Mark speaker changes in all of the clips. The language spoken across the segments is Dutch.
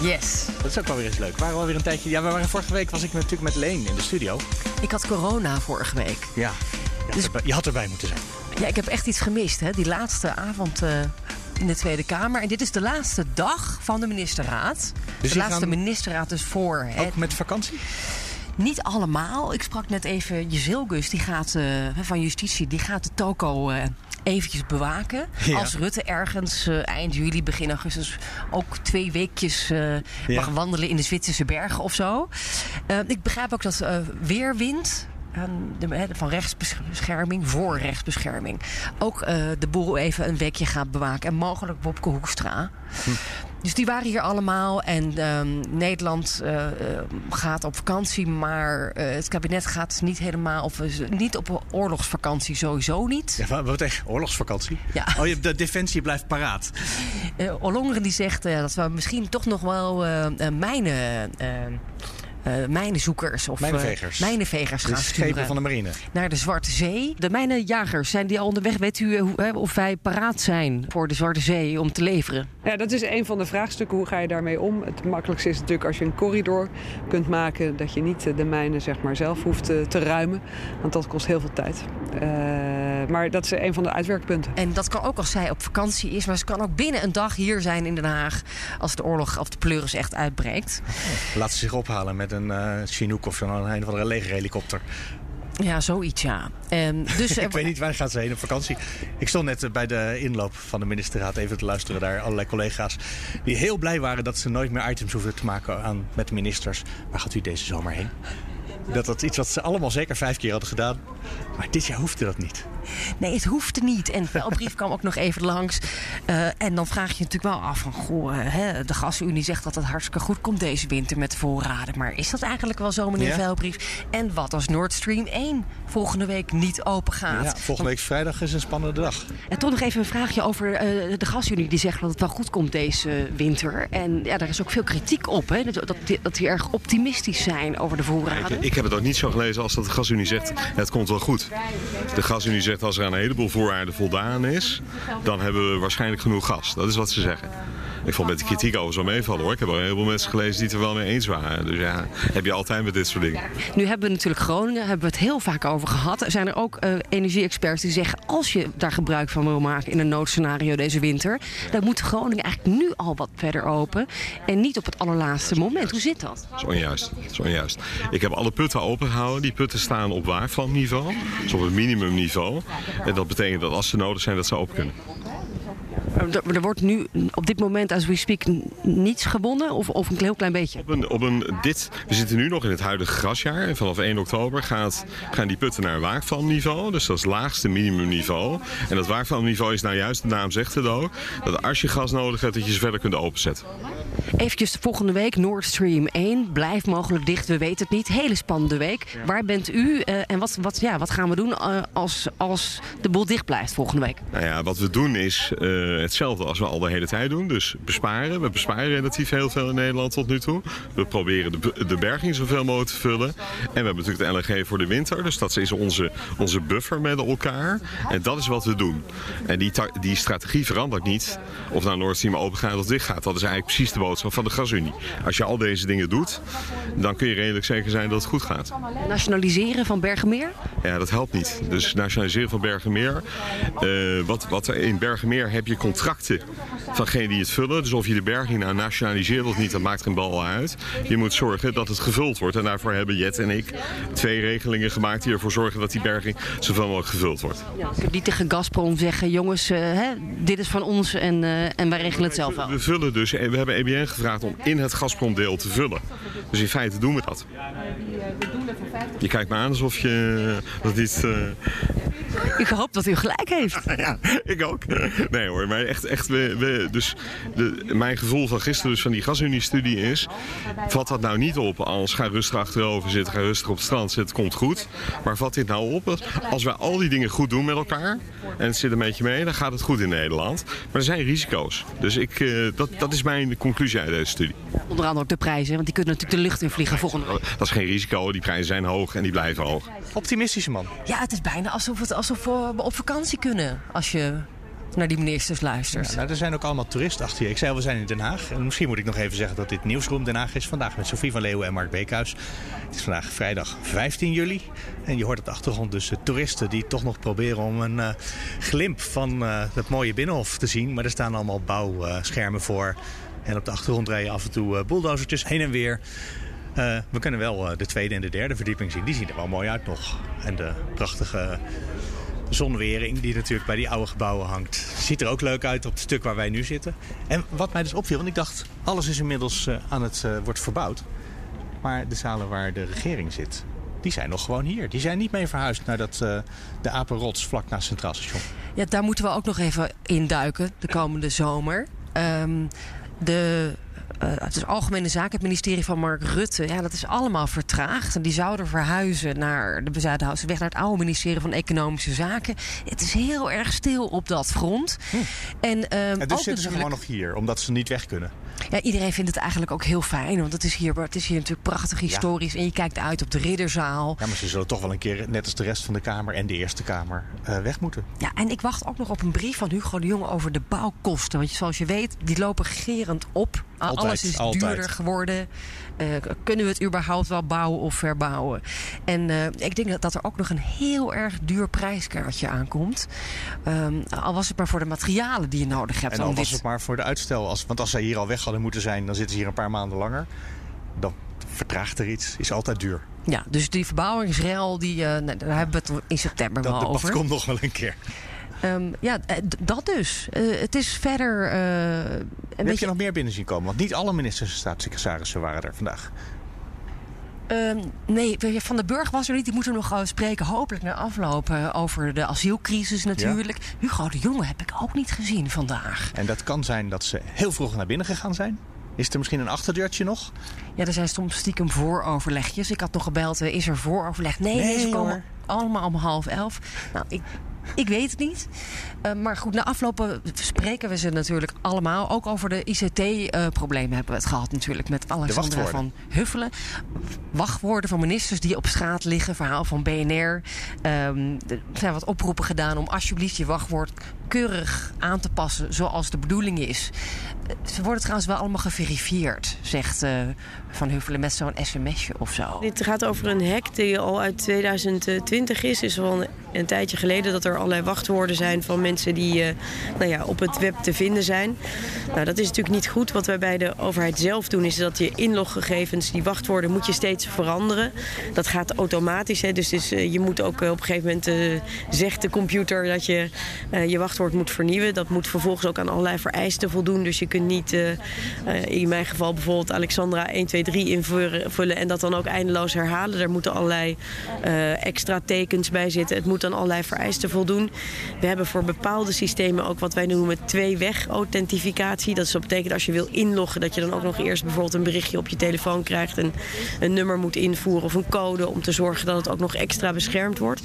Speaker 1: Yes.
Speaker 2: Dat is ook wel weer eens leuk. We waren alweer een tijdje. Ja, we waren vorige week was ik natuurlijk met Leen in de studio.
Speaker 1: Ik had corona vorige week.
Speaker 2: Ja. Je had,
Speaker 1: Dus-
Speaker 2: erbij, je had erbij moeten zijn.
Speaker 1: Ja, ik heb echt iets gemist, hè? Die laatste avond eh, in de Tweede Kamer. En dit is de laatste dag van de ministerraad.
Speaker 2: Dus
Speaker 1: de laatste ministerraad dus voor. Hè?
Speaker 2: Ook met vakantie?
Speaker 1: Niet allemaal. Ik sprak net even Jezilgus, die gaat eh, van justitie, die gaat de toko eh, eventjes bewaken.
Speaker 2: Ja.
Speaker 1: Als Rutte ergens eh, eind juli, begin augustus ook twee weekjes eh, mag wandelen in de Zwitserse bergen of zo. Eh, ik begrijp ook dat weerwind. van rechtsbescherming voor rechtsbescherming. Ook de boel even een weekje gaat bewaken. En mogelijk Bobke Hoekstra. Dus die waren hier allemaal. En ehm, Nederland eh, eh, gaat op vakantie. Maar eh, het kabinet gaat niet helemaal. Of niet op oorlogsvakantie sowieso niet.
Speaker 2: Ja, wat, echt? Oorlogsvakantie?
Speaker 1: Ja.
Speaker 2: Oh, je, de defensie blijft paraat.
Speaker 1: Eh Ollongren die zegt dat we misschien toch nog wel mijnen. Eh, mijnenzoekers of eh,
Speaker 2: Mijnenvegers.
Speaker 1: mijnenvegers gaan
Speaker 2: schepen
Speaker 1: sturen
Speaker 2: van de marine.
Speaker 1: naar de Zwarte Zee. De mijnenjagers zijn die al onderweg. Weet u eh, hoe- hè, of wij paraat zijn voor de Zwarte Zee om te leveren?
Speaker 3: Ja, dat is een van de vraagstukken. Hoe ga je daarmee om? Het makkelijkste is natuurlijk als je een corridor kunt maken... dat je niet de mijnen zeg maar, zelf hoeft te ruimen. Want dat kost heel veel tijd. Eh, maar dat is een van de uitwerkpunten.
Speaker 1: En dat kan ook als zij op vakantie is, maar ze kan ook binnen een dag hier zijn in Den Haag als de oorlog of de pleuris echt uitbreekt.
Speaker 2: Laat ze zich ophalen met een eh Chinook of een, een of andere legerhelikopter.
Speaker 1: Ja, zoiets ja. Ehm, dus,
Speaker 2: ik weet niet waar gaat ze heen op vakantie. Ik stond net eh, bij de inloop van de ministerraad even te luisteren daar. Allerlei collega's die heel blij waren dat ze nooit meer items hoeven te maken aan, met ministers. Waar gaat u deze zomer heen? Dat dat iets wat ze allemaal zeker vijf keer hadden gedaan. Maar dit jaar hoefde dat niet.
Speaker 1: Nee, het hoefde niet. En de brief kwam ook nog even langs. Eh, en dan vraag je je natuurlijk wel af van... Goh, eh, hè, de gasunie zegt dat het hartstikke goed komt deze winter met de voorraden. Maar is dat eigenlijk wel zo, meneer
Speaker 2: Ja.
Speaker 1: Velbrief? En wat als Nord Stream 1 volgende week niet open gaat?
Speaker 2: Ja, volgende week vrijdag is een spannende dag.
Speaker 1: En toch nog even een vraagje over eh, de gasunie. Die zegt dat het wel goed komt deze winter. En ja, daar is ook veel kritiek op. Hè? Dat, dat, die- dat die erg optimistisch zijn over de voorraden.
Speaker 4: Ik, ik heb het ook niet zo gelezen als dat de gasunie zegt, het komt wel goed. De gasunie zegt als er aan een heleboel voorwaarden voldaan is, dan hebben we waarschijnlijk genoeg gas. Dat is wat ze zeggen. Ik vond met de kritiek over zo meevallen hoor. Ik heb al een heleboel mensen gelezen die het er wel mee eens waren. Dus ja, heb je altijd met dit soort dingen.
Speaker 1: Nu hebben we natuurlijk Groningen, hebben we het heel vaak over gehad. Er zijn er ook eh, energie-experts die zeggen... als je daar gebruik van wil maken in een noodscenario deze winter... dan moet Groningen eigenlijk nu al wat verder open. En niet op het allerlaatste moment. Hoe zit dat?
Speaker 4: Dat is onjuist. Dat is onjuist. Ik heb alle putten opengehouden. Die putten staan op waarvanniveau. Dus op het minimumniveau. En dat betekent dat als ze nodig zijn, dat ze open kunnen.
Speaker 1: Er, er wordt nu op dit moment, as we speak, niets gewonnen? Of, of een heel klein beetje?
Speaker 4: Op een, op een, dit, we zitten nu nog in het huidige grasjaar. En vanaf 1 oktober gaat, gaan die putten naar waakvalniveau. Dus dat is het laagste minimumniveau. En dat waakvalniveau is nou juist, de naam zegt het ook... dat als je gas nodig hebt, dat je ze verder kunt openzetten.
Speaker 1: Eventjes de volgende week, Nord Stream 1. Blijft mogelijk dicht, we weten het niet. Hele spannende week. Waar bent u eh, en wat, wat, ja, wat gaan we doen eh, als, als de boel dicht blijft volgende week?
Speaker 4: Nou ja, wat we doen is eh, hetzelfde als we al de hele tijd doen. Dus besparen. We besparen relatief heel veel in Nederland tot nu toe. We proberen de, de berging zoveel mogelijk te vullen. En we hebben natuurlijk de LNG voor de winter. Dus dat is onze, onze buffer met elkaar. En dat is wat we doen. En die, die strategie verandert niet. Of nou Nord Stream open gaat of dicht gaat. Dat is eigenlijk precies de boodschap van de gasunie. Als je al deze dingen doet, dan kun je redelijk zeker zijn dat het goed gaat.
Speaker 1: Nationaliseren van Bergenmeer?
Speaker 4: Ja, dat helpt niet. Dus nationaliseren van Bergenmeer. eh wat, wat er in Bergenmeer heb je contracten van degene die het vullen. Dus of je de berging nou nationaliseert of niet, dat maakt geen bal uit. Je moet zorgen dat het gevuld wordt. En daarvoor hebben Jet en ik twee regelingen gemaakt die ervoor zorgen dat die berging zoveel mogelijk gevuld wordt.
Speaker 1: Ja, je kunt niet tegen Gazprom zeggen, jongens, eh, hè, dit is van ons en, eh, en wij regelen het zelf wel.
Speaker 4: We vullen dus, en we hebben EBN gevraagd om in het Gazprom-deel te vullen. Dus in feite doen we dat. Je kijkt me aan alsof je dat niet. eh,
Speaker 1: Ik hoop dat u gelijk heeft.
Speaker 4: Ja, ik ook. Nee hoor, maar echt, echt we, we, dus de, mijn gevoel van gisteren, dus van die gasunie-studie is... vat dat nou niet op als ga rustig achterover zitten, ga rustig op het strand zitten, komt goed. Maar vat dit nou op als, als wij al die dingen goed doen met elkaar... en het zit een beetje mee, dan gaat het goed in Nederland. Maar er zijn risico's. Dus ik, uh, dat, dat is mijn conclusie uit deze studie.
Speaker 1: Onder andere ook de prijzen, want die kunnen natuurlijk de lucht in vliegen volgende week.
Speaker 4: Dat is geen risico, die prijzen zijn hoog en die blijven hoog.
Speaker 2: Optimistische man.
Speaker 1: Ja, het is bijna alsof, het, alsof we op vakantie kunnen als je naar die ministers luistert.
Speaker 2: Ja, nou, er zijn ook allemaal toeristen achter je. Ik zei al, we zijn in Den Haag. En misschien moet ik nog even zeggen dat dit Nieuwsroom Den Haag is. Vandaag met Sofie van Leeuwen en Mark Beekhuis. Het is vandaag vrijdag 15 juli. En je hoort op de achtergrond dus de toeristen die toch nog proberen om een uh, glimp van uh, het mooie Binnenhof te zien. Maar er staan allemaal bouwschermen voor. En op de achtergrond rijden af en toe bulldozertjes heen en weer. Uh, we kunnen wel uh, de tweede en de derde verdieping zien. Die zien er wel mooi uit nog. En de prachtige zonwering die natuurlijk bij die oude gebouwen hangt. Ziet er ook leuk uit op het stuk waar wij nu zitten. En wat mij dus opviel, want ik dacht, alles is inmiddels uh, aan het uh, wordt verbouwd. Maar de zalen waar de regering zit, die zijn nog gewoon hier. Die zijn niet mee verhuisd naar dat, de Apenrots vlak naast Centraal Station.
Speaker 1: Ja, daar moeten we ook nog even induiken de komende zomer. Um, de uh, het is Algemene Zaken, het ministerie van Mark Rutte. Ja, dat is allemaal vertraagd. En die zouden verhuizen naar de Bezuidenhoutse weg, naar het oude ministerie van Economische Zaken. Het is heel erg stil op dat front.
Speaker 2: Hm.
Speaker 1: En, um,
Speaker 2: en dus zitten natuurlijk... ze gewoon nog hier, omdat ze niet weg kunnen.
Speaker 1: Ja, iedereen vindt het eigenlijk ook heel fijn. Want het is hier, het is hier natuurlijk prachtig historisch. Ja. En je kijkt uit op de ridderzaal.
Speaker 2: Ja, maar ze zullen toch wel een keer, net als de rest van de Kamer en de Eerste Kamer, uh, weg moeten.
Speaker 1: Ja, en ik wacht ook nog op een brief van Hugo de Jonge over de bouwkosten. Want zoals je weet, die lopen gerend op.
Speaker 2: Altijd,
Speaker 1: Alles is
Speaker 2: altijd.
Speaker 1: duurder geworden. Uh, kunnen we het überhaupt wel bouwen of verbouwen? En uh, ik denk dat, dat er ook nog een heel erg duur prijskaartje aankomt. Um, al was het maar voor de materialen die je nodig hebt.
Speaker 2: En al was het maar voor de uitstel. Als, want als zij hier al weg hadden moeten zijn, dan zitten ze hier een paar maanden langer. Dan vertraagt er iets. Is altijd duur.
Speaker 1: Ja, dus die verbouwingsrel, die, uh, nou, daar hebben we het in september
Speaker 2: dat
Speaker 1: wel over.
Speaker 2: Dat komt nog wel een keer.
Speaker 1: Um, ja, dat dus. Uh, het is verder. Uh,
Speaker 2: een heb beetje... je nog meer binnen zien komen? Want niet alle ministers en staatssecretarissen waren er vandaag.
Speaker 1: Um, nee, Van den Burg was er niet. Die moeten nog spreken, hopelijk na afloop, uh, over de asielcrisis natuurlijk. Ja. Hugo de Jonge heb ik ook niet gezien vandaag.
Speaker 2: En dat kan zijn dat ze heel vroeg naar binnen gegaan zijn? Is er misschien een achterdeurtje nog?
Speaker 1: Ja, er zijn soms stiekem vooroverlegjes. Ik had nog gebeld, is er vooroverleg? Nee,
Speaker 2: nee
Speaker 1: ze komen
Speaker 2: hoor.
Speaker 1: allemaal om half elf. Nou, ik, ik weet het niet. Uh, maar goed, na aflopen spreken we ze natuurlijk allemaal. Ook over de ICT-problemen hebben we het gehad natuurlijk. Met Alexandra van Huffelen. Wachtwoorden van ministers die op straat liggen. Verhaal van BNR. Um, er zijn wat oproepen gedaan om alsjeblieft je wachtwoord keurig aan te passen zoals de bedoeling is. Ze worden trouwens wel allemaal geverifieerd, zegt uh, Van Huffelen met zo'n sms'je of zo.
Speaker 5: Dit gaat over een hack die al uit 2020 is. is al een, tijdje geleden dat er allerlei wachtwoorden zijn van mensen die uh, nou ja, op het web te vinden zijn. Nou, dat is natuurlijk niet goed. Wat wij bij de overheid zelf doen is dat je inloggegevens, die wachtwoorden, moet je steeds veranderen. Dat gaat automatisch. Hè? Dus, dus je moet ook op een gegeven moment zegt de computer dat je je wachtwoord moet vernieuwen. Dat moet vervolgens ook aan allerlei vereisten voldoen. Dus je kunt niet uh, uh, in mijn geval bijvoorbeeld Alexandra 1, 2, 3 invullen en dat dan ook eindeloos herhalen. Er moeten allerlei uh, extra tekens bij zitten. Het moet aan allerlei vereisten voldoen. We hebben voor bepaalde systemen ook wat wij noemen twee-weg authentificatie. Dat, is, dat betekent als je wil inloggen dat je dan ook nog eerst bijvoorbeeld een berichtje op je telefoon krijgt en een nummer moet invoeren of een code om te zorgen dat het ook nog extra beschermd wordt.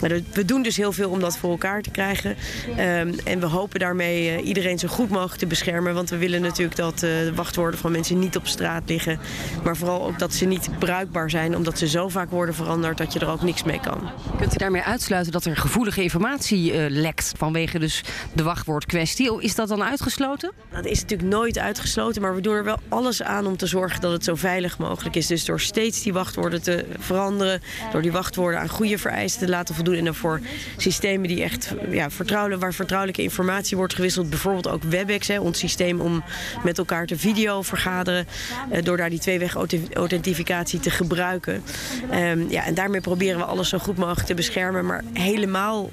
Speaker 5: Maar we doen dus heel veel om dat voor elkaar te krijgen. Um, en we hopen daarmee iedereen zo goed mogelijk te beschermen. Want we willen natuurlijk dat uh, de wachtwoorden van mensen niet op straat liggen. Maar vooral ook dat ze niet bruikbaar zijn. Omdat ze zo vaak worden veranderd dat je er ook niks mee kan.
Speaker 1: Kunt u daarmee uitsluiten dat er gevoelige informatie uh, lekt vanwege dus de wachtwoordkwestie? Is dat dan uitgesloten?
Speaker 5: Dat is natuurlijk nooit uitgesloten. Maar we doen er wel alles aan om te zorgen dat het zo veilig mogelijk is. Dus door steeds die wachtwoorden te veranderen. Door die wachtwoorden aan goede vereisten te laten voldoen. En dan voor systemen die echt ja, vertrouwelijk, waar vertrouwelijke informatie wordt gewisseld. Bijvoorbeeld ook WebEx, hè, ons systeem om met elkaar te video vergaderen. Uh, door daar die tweeweg authentificatie te gebruiken. Um, ja, en daarmee proberen we alles zo goed mogelijk te beschermen. maar helemaal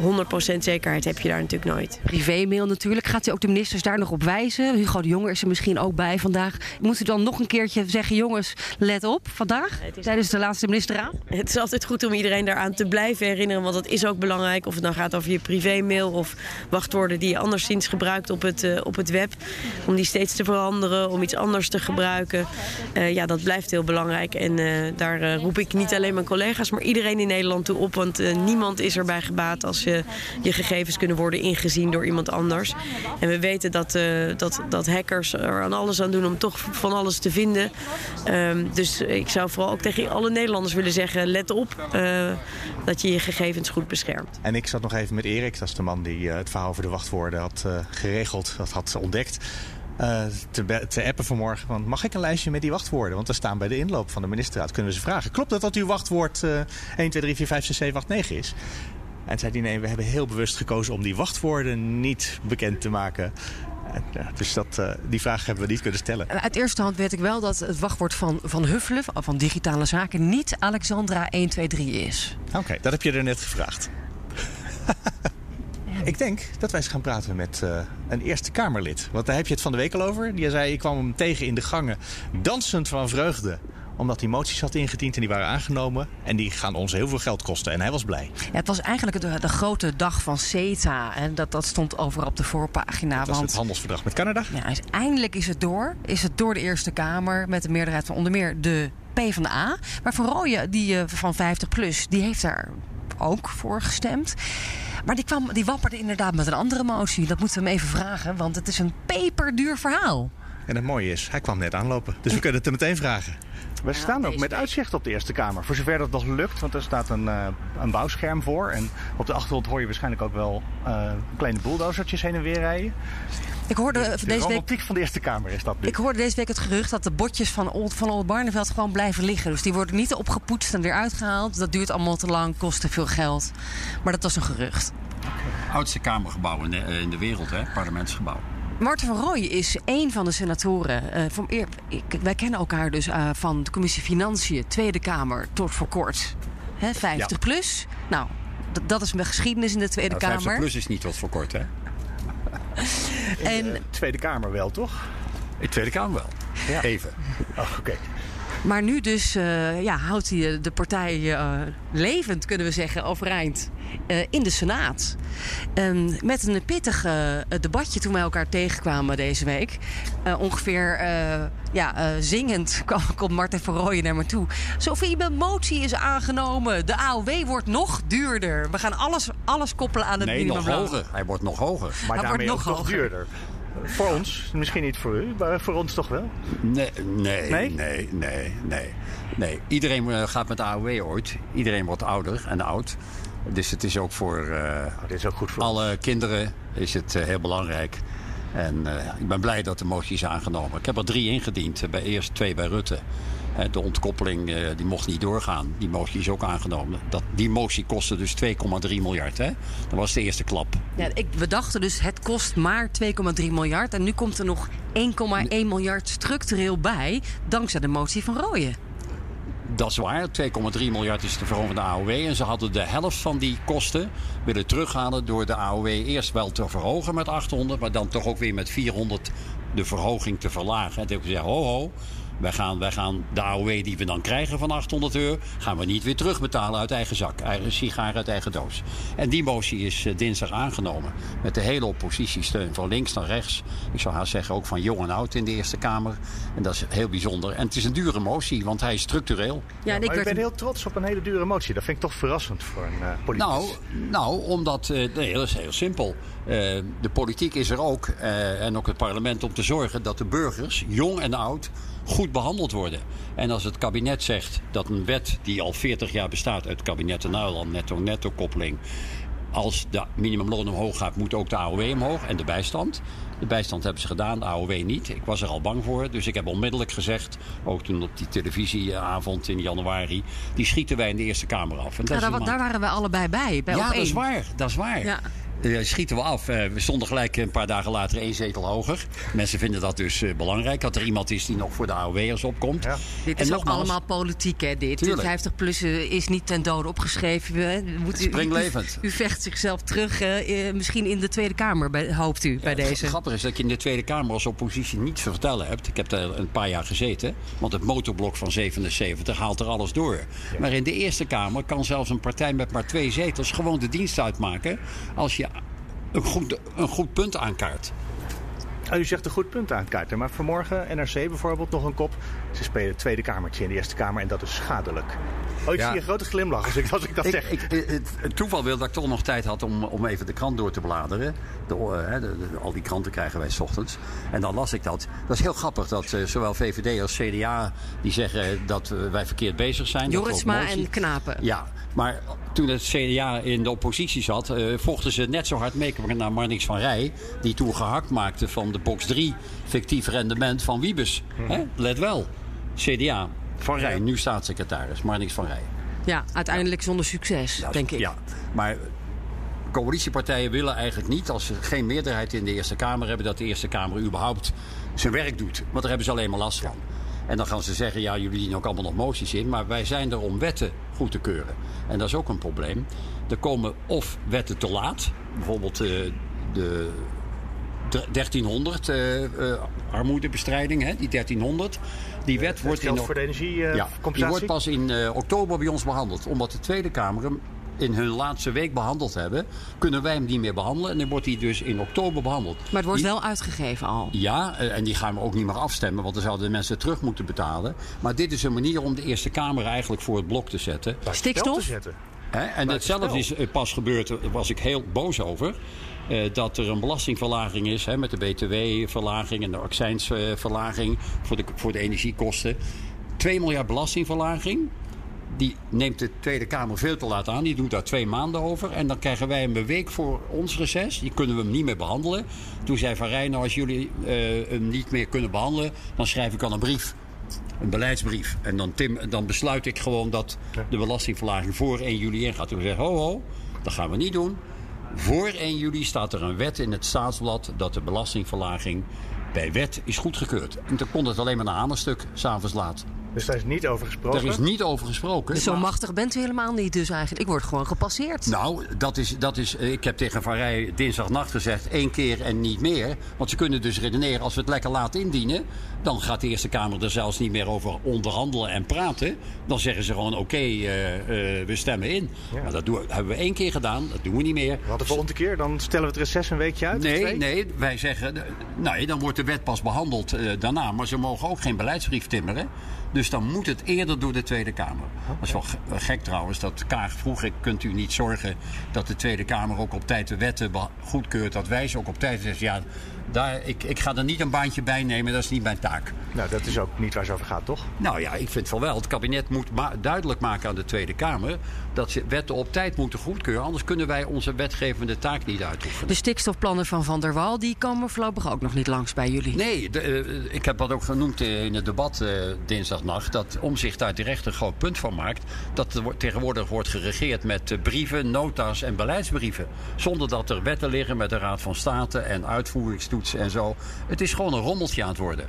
Speaker 5: uh, 100% zekerheid heb je daar natuurlijk nooit.
Speaker 1: Privémail natuurlijk. Gaat u ook de ministers daar nog op wijzen? Hugo de Jonge is er misschien ook bij vandaag. Moet u dan nog een keertje zeggen, jongens, let op vandaag tijdens de laatste ministerraad?
Speaker 5: Het is altijd goed om iedereen daaraan te blijven herinneren, want dat is ook belangrijk. Of het dan gaat over je privémail of wachtwoorden die je anderszins gebruikt op het, uh, op het web. Om die steeds te veranderen, om iets anders te gebruiken. Uh, ja, dat blijft heel belangrijk. En uh, daar roep ik niet alleen mijn collega's, maar iedereen in Nederland toe op. Want niemand is erbij gebaat als je, je gegevens kunnen worden ingezien door iemand anders. En we weten dat, dat, dat hackers er aan alles aan doen om toch van alles te vinden. Ehm, dus ik zou vooral ook tegen alle Nederlanders willen zeggen: let op dat je je gegevens goed beschermt.
Speaker 2: En ik zat nog even met Erik, dat is de man die het verhaal over de wachtwoorden had geregeld, dat had ontdekt. Uh, te, te, appen vanmorgen. Want mag ik een lijstje met die wachtwoorden? Want we staan bij de inloop van de ministerraad. Kunnen we ze vragen. Klopt het dat uw wachtwoord uh, 1, 2, 3, 4, 5, 6, 7, 8, 9 is? En zei hij nee, we hebben heel bewust gekozen om die wachtwoorden niet bekend te maken. Ja, dus dat, uh, die vraag hebben we niet kunnen stellen.
Speaker 1: Uit eerste hand weet ik wel dat het wachtwoord van, van Huffelen, van digitale zaken, niet Alexandra 123 is.
Speaker 2: Oké, okay, dat heb je er net gevraagd. Ik denk dat wij eens gaan praten met uh, een Eerste Kamerlid. Want daar heb je het van de week al over. Die zei, ik kwam hem tegen in de gangen, dansend van vreugde omdat hij moties had ingediend en die waren aangenomen. En die gaan ons heel veel geld kosten. En hij was blij.
Speaker 1: Ja, het was eigenlijk de, de, grote dag van CETA. En dat, dat stond over op de voorpagina.
Speaker 2: Dat was het handelsverdrag met Canada.
Speaker 1: Ja, eindelijk is het door. Is het door de Eerste Kamer. Met de meerderheid van onder meer de PvdA. Maar Van Rooyen, die van 50PLUS, die heeft daar ook voor gestemd. Maar die, kwam, die wapperde inderdaad met een andere motie. Dat moeten we hem even vragen, want het is een peperduur verhaal.
Speaker 2: En het mooie is, hij kwam net aanlopen. Dus we kunnen het hem meteen vragen.
Speaker 6: We staan ook met uitzicht op de Eerste Kamer. Voor zover dat nog lukt, want er staat een, uh, een bouwscherm voor. En op de achtergrond hoor je waarschijnlijk ook wel uh, kleine bulldozertjes heen en weer rijden.
Speaker 1: Ik hoorde
Speaker 6: de,
Speaker 1: deze
Speaker 6: romantiek
Speaker 1: week,
Speaker 6: van de Eerste Kamer is dat nu.
Speaker 1: Ik hoorde deze week het gerucht dat de botjes van Old, van Old Barneveld gewoon blijven liggen. Dus die worden niet opgepoetst en weer uitgehaald. Dat duurt allemaal te lang, kost te veel geld. Maar dat was een gerucht.
Speaker 7: Okay. Oudste Kamergebouw in de, in de wereld, hè? parlementsgebouw.
Speaker 1: Marten van Rooij is een van de senatoren. Uh, van, ik, wij kennen elkaar dus uh, van de commissie Financiën, Tweede Kamer, tot voor kort. Hè, 50 ja. plus. Nou, dat is mijn geschiedenis in de Tweede
Speaker 7: nou,
Speaker 1: Kamer.
Speaker 7: 50 plus is niet tot voor kort, hè?
Speaker 6: in de Tweede Kamer wel, toch?
Speaker 7: In de Tweede Kamer wel. Ja. Even.
Speaker 6: Oh, oké. Okay.
Speaker 1: Maar nu dus uh, ja, houdt hij de partij uh, levend, kunnen we zeggen, overeind. Uh, in de Senaat. Um, met een pittig debatje toen wij elkaar tegenkwamen deze week. ongeveer ja, zingend kwam, komt Martin van Rooyen naar me toe. Sophie, mijn motie is aangenomen. De AOW wordt nog duurder. We gaan alles, alles koppelen aan het
Speaker 7: nee,
Speaker 1: minimumloon.
Speaker 7: nog hoger. Hij wordt nog hoger.
Speaker 6: Maar
Speaker 1: Hij
Speaker 6: daarmee
Speaker 1: wordt nog
Speaker 6: ook nog
Speaker 1: hoger.
Speaker 6: duurder. Voor ons, misschien niet voor u, maar voor ons toch wel?
Speaker 7: Nee, nee,
Speaker 6: Nee?
Speaker 7: nee, nee, nee. nee. Iedereen gaat met de AOW ooit. Iedereen wordt ouder en oud. Dus het is ook voor uh,
Speaker 6: oh, is ook goed voor
Speaker 7: alle
Speaker 6: ons.
Speaker 7: kinderen is het uh, heel belangrijk. En ik ben blij dat de motie is aangenomen. Ik heb er drie ingediend. Bij eerst twee bij Rutte. De ontkoppeling uh, die mocht niet doorgaan. Die motie is ook aangenomen. Dat, die motie kostte dus 2,3 miljard. Hè? Dat was de eerste klap.
Speaker 1: Ja, ik, we dachten dus het kost maar 2,3 miljard. En nu komt er nog 1,1 miljard structureel bij. Dankzij de motie van Rooyen.
Speaker 7: Dat is waar. 2,3 miljard is de verhoging van de AOW. En ze hadden de helft van die kosten willen terughalen door de AOW eerst wel te verhogen met 800, maar dan toch ook weer met 400 de verhoging te verlagen. En toen heb ik gezegd, ho ho, wij gaan, wij gaan de AOW die we dan krijgen van 800 euro... gaan we niet weer terugbetalen uit eigen zak. Eigen sigaar uit eigen doos. En die motie is uh, dinsdag aangenomen. Met de hele oppositiesteun van links naar rechts. Ik zou haast zeggen ook van jong en oud in de Eerste Kamer. En dat is heel bijzonder. En het is een dure motie, want hij is structureel.
Speaker 6: Ja, en ik maar ik ben heel trots op een hele dure motie. Dat vind ik toch verrassend voor een uh, politicus.
Speaker 7: Nou, nou omdat... Uh, nee, dat is heel simpel. de politiek is er ook, en ook het parlement, om te zorgen dat de burgers, jong en oud goed behandeld worden. En als het kabinet zegt dat een wet die al 40 jaar bestaat uit het kabinet en Nederland, netto-netto koppeling. Als de minimumloon omhoog gaat, moet ook de AOW omhoog en de bijstand. De bijstand hebben ze gedaan, de AOW niet. Ik was er al bang voor, dus ik heb onmiddellijk gezegd, ook toen op die televisieavond in januari, die schieten wij in de Eerste Kamer af. En
Speaker 1: ja, daar, daar, waren we allebei bij. bij
Speaker 7: ja, dat is waar. Dat is waar.
Speaker 1: Ja.
Speaker 7: Eh, schieten we af. Eh, we stonden gelijk een paar dagen later één zetel hoger. Mensen vinden dat dus eh, belangrijk. Dat er iemand is die nog voor de AOW'ers opkomt.
Speaker 6: Ja.
Speaker 1: Dit
Speaker 7: En
Speaker 1: is ook allemaal politiek, hè, dit.
Speaker 7: Tuurlijk.
Speaker 1: 50 plus is niet ten dode opgeschreven. Moet u-
Speaker 7: Springlevend.
Speaker 1: U, u vecht zichzelf terug, misschien in de Tweede Kamer, bij, hoopt u, bij
Speaker 7: Het
Speaker 1: deze.
Speaker 7: grappige is dat je in de Tweede Kamer als oppositie niets te vertellen hebt. Ik heb daar een paar jaar gezeten. Want het motorblok van 77 haalt er alles door. Maar in de Eerste Kamer kan zelfs een partij met maar twee zetels gewoon de dienst uitmaken. als je een goed, een goed punt aankaart.
Speaker 6: Ah, u zegt een goed punt aan het kaarten. Maar vanmorgen NRC bijvoorbeeld nog een kop. Ze spelen het tweede kamertje in de Eerste Kamer en dat is schadelijk. Oh, ik
Speaker 7: Ja.
Speaker 6: zie een grote glimlach als ik, als ik dat
Speaker 7: Ik,
Speaker 6: zeg.
Speaker 7: ik, het, het toeval wil dat ik toch nog tijd had om, om even de krant door te bladeren. De, eh, hè, de- de- al die kranten krijgen wij 's ochtends. En dan las ik dat. Dat is heel grappig dat eh, zowel VVD als CDA die zeggen dat eh, wij verkeerd bezig zijn. motie-
Speaker 1: en Knapen.
Speaker 7: Ja, maar toen het CDA in de oppositie zat, eh, vochten ze net zo hard mee naar Marnix van Rij. Die toen gehakt maakte van de box 3 fictief rendement van Wiebes. Hè? Let wel. CDA. Van Rij, nu staatssecretaris. Marnix van Rij.
Speaker 1: Ja, uiteindelijk zonder succes,
Speaker 7: Ja,
Speaker 1: denk ik.
Speaker 7: Ja, maar coalitiepartijen willen eigenlijk niet, als ze geen meerderheid in de Eerste Kamer hebben, dat de Eerste Kamer überhaupt zijn werk doet. Want daar hebben ze alleen maar last van. En dan gaan ze zeggen, ja, jullie dienen ook allemaal nog moties in. Maar wij zijn er om wetten goed te keuren. En dat is ook een probleem. Er komen of wetten te laat. Bijvoorbeeld eh, de 1300 eh, eh, armoedebestrijding, hè, die 1300. Die wet wordt in
Speaker 6: voor de
Speaker 7: ja, die wordt pas in eh, oktober bij ons behandeld. Omdat de Tweede Kamer hem in hun laatste week behandeld hebben, kunnen wij hem niet meer behandelen. En dan wordt hij dus in oktober behandeld.
Speaker 1: Maar het wordt
Speaker 7: Die-
Speaker 1: wel uitgegeven al.
Speaker 7: Ja, eh, en die gaan we ook niet meer afstemmen, want dan zouden de mensen terug moeten betalen. Maar dit is een manier om de Eerste Kamer eigenlijk voor het blok te zetten.
Speaker 1: Stikstof?
Speaker 6: te zetten.
Speaker 7: Hè? En hetzelfde is eh, pas gebeurd, daar was ik heel boos over. Eh, dat er een belastingverlaging is hè, met de BTW-verlaging en de accijnsverlaging voor de, voor de energiekosten. 2 miljard belastingverlaging. Die neemt de Tweede Kamer veel te laat aan. Die doet daar twee maanden over. En dan krijgen wij hem een week voor ons reces. Die kunnen we hem niet meer behandelen. Toen zei Van Rijn, nou als jullie eh, hem niet meer kunnen behandelen... dan schrijf ik al een brief. Een beleidsbrief. En dan, Tim, dan besluit ik gewoon dat de belastingverlaging voor 1 juli ingaat. Toen zei ho ho, dat gaan we niet doen. Voor 1 juli staat er een wet in het staatsblad... dat de belastingverlaging bij wet is goedgekeurd. En toen kon het alleen maar een hamerstuk, s'avonds laat.
Speaker 6: Dus daar is niet over gesproken.
Speaker 7: Daar is niet over gesproken.
Speaker 1: Dus zo
Speaker 7: maar-
Speaker 1: machtig bent u helemaal niet dus eigenlijk. Ik word gewoon gepasseerd.
Speaker 7: Nou, dat is, dat is, ik heb tegen Van Rij dinsdagnacht gezegd... één keer en niet meer. Want ze kunnen dus redeneren, als we het lekker laten indienen... dan gaat de Eerste Kamer er zelfs niet meer over onderhandelen en praten. Dan zeggen ze gewoon, oké, eh, eh, we stemmen in. Maar dat doen, we- hebben we één keer gedaan, dat doen we niet meer.
Speaker 6: Wat de volgende keer? Dan stellen we het reces een weekje uit?
Speaker 7: Nee, nee, wij zeggen, eh, nee, dan wordt de wet pas behandeld eh, daarna. Maar ze mogen ook geen beleidsbrief timmeren. Dus dan moet het eerder door de Tweede Kamer. Dat is wel eh, gek trouwens. Dat Kaag vroeg, ik, kunt u niet zorgen dat de Tweede Kamer ook op tijd de wetten goedkeurt. Dat wij ze ook op tijd zeggen, ja, daar, ik, ik ga er niet een baantje bij nemen. Dat is niet mijn taak.
Speaker 6: Nou, dat is ook niet waar het over gaat, toch?
Speaker 7: Nou ja, ik vind van wel. Het kabinet moet ma- duidelijk maken aan de Tweede Kamer... dat ze wetten op tijd moeten goedkeuren. Anders kunnen wij onze wetgevende taak niet uitoefenen.
Speaker 1: De stikstofplannen van Van der Wal die komen voorlopig ook nog niet langs bij jullie.
Speaker 7: Nee, de, eh, ik heb dat ook genoemd eh, in het debat eh, dinsdagnacht. Dat Omzicht daar terecht een groot punt van maakt. Dat er tegenwoordig wordt geregeerd met brieven, nota's en beleidsbrieven. Zonder dat er wetten liggen met de Raad van State en en zo. Het is gewoon een rommeltje aan het worden.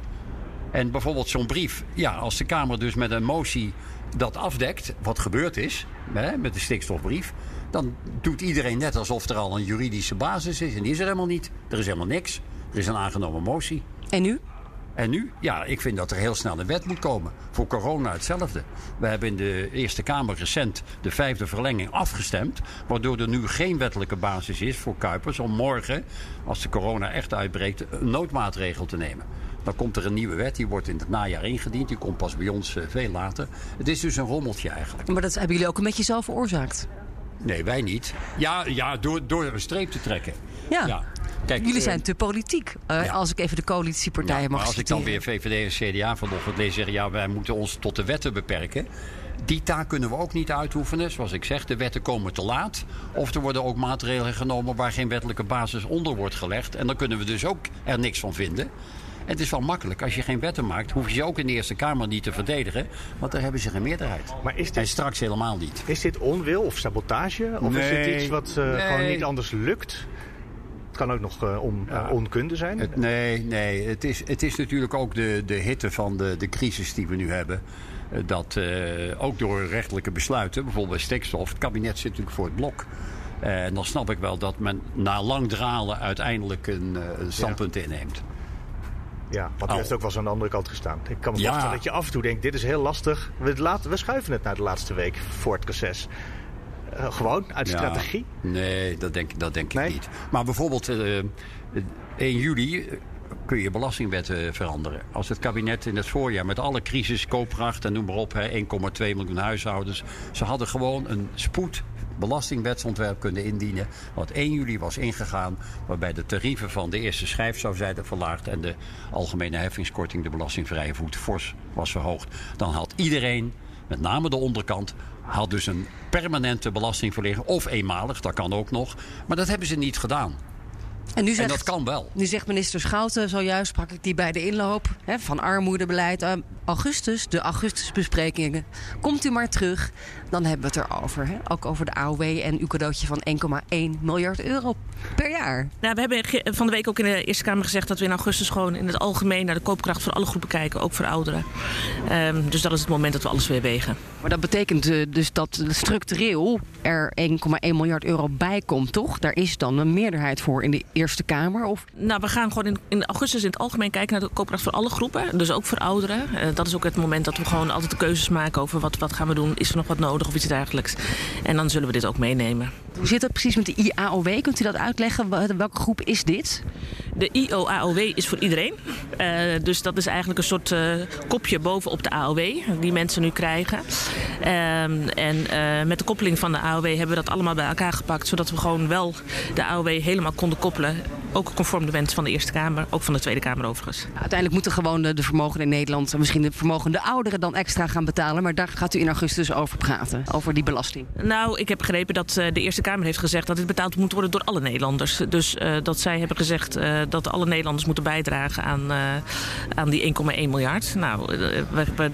Speaker 7: En bijvoorbeeld zo'n brief. Ja, als de Kamer dus met een motie dat afdekt, wat gebeurd is hè, met de stikstofbrief. Dan doet iedereen net alsof er al een juridische basis is. En die is er helemaal niet. Er is helemaal niks. Er is een aangenomen motie.
Speaker 1: En nu?
Speaker 7: En nu? Ja, ik vind dat er heel snel een wet moet komen. Voor corona hetzelfde. We hebben in de Eerste Kamer recent de vijfde verlenging afgestemd. Waardoor er nu geen wettelijke basis is voor Kuipers om morgen, als de corona echt uitbreekt, een noodmaatregel te nemen. Dan komt er een nieuwe wet, die wordt in het najaar ingediend. Die komt pas bij ons eh, veel later. Het is dus een rommeltje eigenlijk.
Speaker 1: Maar dat hebben jullie ook een beetje zelf veroorzaakt.
Speaker 7: Nee, wij niet. Ja, ja door, door een streep te trekken.
Speaker 1: Ja.
Speaker 7: Kijk,
Speaker 1: jullie
Speaker 7: eh,
Speaker 1: zijn te politiek. eh,
Speaker 7: ja.
Speaker 1: Als ik even de coalitiepartijen
Speaker 7: Ja,
Speaker 1: mag
Speaker 7: maar als ik dan weer VVD en CDA vanochtend lees zeggen... ja, wij moeten ons tot de wetten beperken. Die taak kunnen we ook niet uitoefenen. Zoals ik zeg, de wetten komen te laat. Of er worden ook maatregelen genomen waar geen wettelijke basis onder wordt gelegd. En dan kunnen we dus ook er niks van vinden. Het is wel makkelijk. Als je geen wetten maakt, hoef je ze ook in de Eerste Kamer niet te verdedigen. Want daar hebben ze geen meerderheid.
Speaker 6: Maar is dit,
Speaker 7: En straks helemaal niet.
Speaker 6: is dit onwil of sabotage? Of is dit iets wat eh,
Speaker 7: Nee.
Speaker 6: gewoon niet anders lukt? Kan ook nog eh, on, eh, onkunde zijn.
Speaker 7: Het, nee, nee. Het is, het is natuurlijk ook de, de hitte van de, de crisis die we nu hebben. Eh, Dat ook door rechtelijke besluiten, bijvoorbeeld bij stikstof, het kabinet zit natuurlijk voor het blok. En dan snap ik wel dat men na lang dralen uiteindelijk een, een standpunt inneemt.
Speaker 6: Ja, want u heeft ook wel eens aan de andere kant gestaan. Ik kan me
Speaker 7: Ja.
Speaker 6: voorstellen dat je af en toe denkt, dit is heel lastig. We, laten, we schuiven het naar de laatste week voor het reces. Eh, gewoon, uit
Speaker 7: Ja.
Speaker 6: strategie.
Speaker 7: Nee, dat denk, dat denk
Speaker 6: Nee?
Speaker 7: ik niet. Maar bijvoorbeeld eh, eh, 1 juli eh, kun je belastingwetten veranderen. Als het kabinet in het voorjaar met alle crisis, koopkracht en noem maar op, hè, 1,2 miljoen huishoudens. Ze hadden gewoon een spoed belastingwetsontwerp kunnen indienen. Wat 1 juli was ingegaan. Waarbij de tarieven van de eerste schijf zou zijn verlaagd. En de algemene heffingskorting, de belastingvrije voet, fors was verhoogd. Dan had iedereen, met name de onderkant, had dus een permanente belastingverlichting. Of eenmalig, dat kan ook nog. Maar dat hebben ze niet gedaan.
Speaker 1: En nu
Speaker 7: En
Speaker 1: zegt,
Speaker 7: dat kan wel.
Speaker 1: nu zegt minister Schouten, zojuist sprak ik die bij de inloop hè, van armoedebeleid. eh, augustus, de augustusbesprekingen. Komt u maar terug, dan hebben we het erover. Hè? Ook over de AOW en uw cadeautje van 1,1 miljard euro per jaar.
Speaker 8: Nou, we hebben van de week ook in de Eerste Kamer gezegd dat we in augustus gewoon in het algemeen naar de koopkracht van alle groepen kijken, ook voor ouderen. Ehm, dus dat is het moment dat we alles weer wegen.
Speaker 1: Maar dat betekent eh, dus dat structureel er 1,1 miljard euro bij komt, toch? Daar is dan een meerderheid voor in de Eerste Kamer. Of
Speaker 8: Nou, we gaan gewoon in, in augustus in het algemeen kijken naar de koopkracht van alle groepen. Dus ook voor ouderen. Eh, dat is ook het moment dat we gewoon altijd de keuzes maken over wat, wat gaan we doen. Is er nog wat nodig of iets dergelijks. En dan zullen we dit ook meenemen.
Speaker 1: hoe zit het precies met de IAOW? Kunt u dat uitleggen? Wel- Welke groep is dit?
Speaker 8: De IOAOW is voor iedereen. Eh, dus dat is eigenlijk een soort eh, kopje bovenop de AOW die mensen nu krijgen. Ehm, en eh, met de koppeling van de AOW hebben we dat allemaal bij elkaar gepakt. Zodat we gewoon wel de AOW helemaal konden koppelen. Ook conform de wens van de Eerste Kamer. Ook van de Tweede Kamer overigens.
Speaker 1: Uiteindelijk moeten gewoon de, de vermogenden in Nederland, misschien de vermogende ouderen, dan extra gaan betalen. Maar daar gaat u in augustus over praten, over die belasting.
Speaker 8: Nou, ik heb begrepen dat eh, de Eerste Kamer heeft gezegd dat dit betaald moet worden door alle Nederlanders. Dus eh, dat zij hebben gezegd eh, dat alle Nederlanders moeten bijdragen aan, aan die 1,1 miljard. Nou,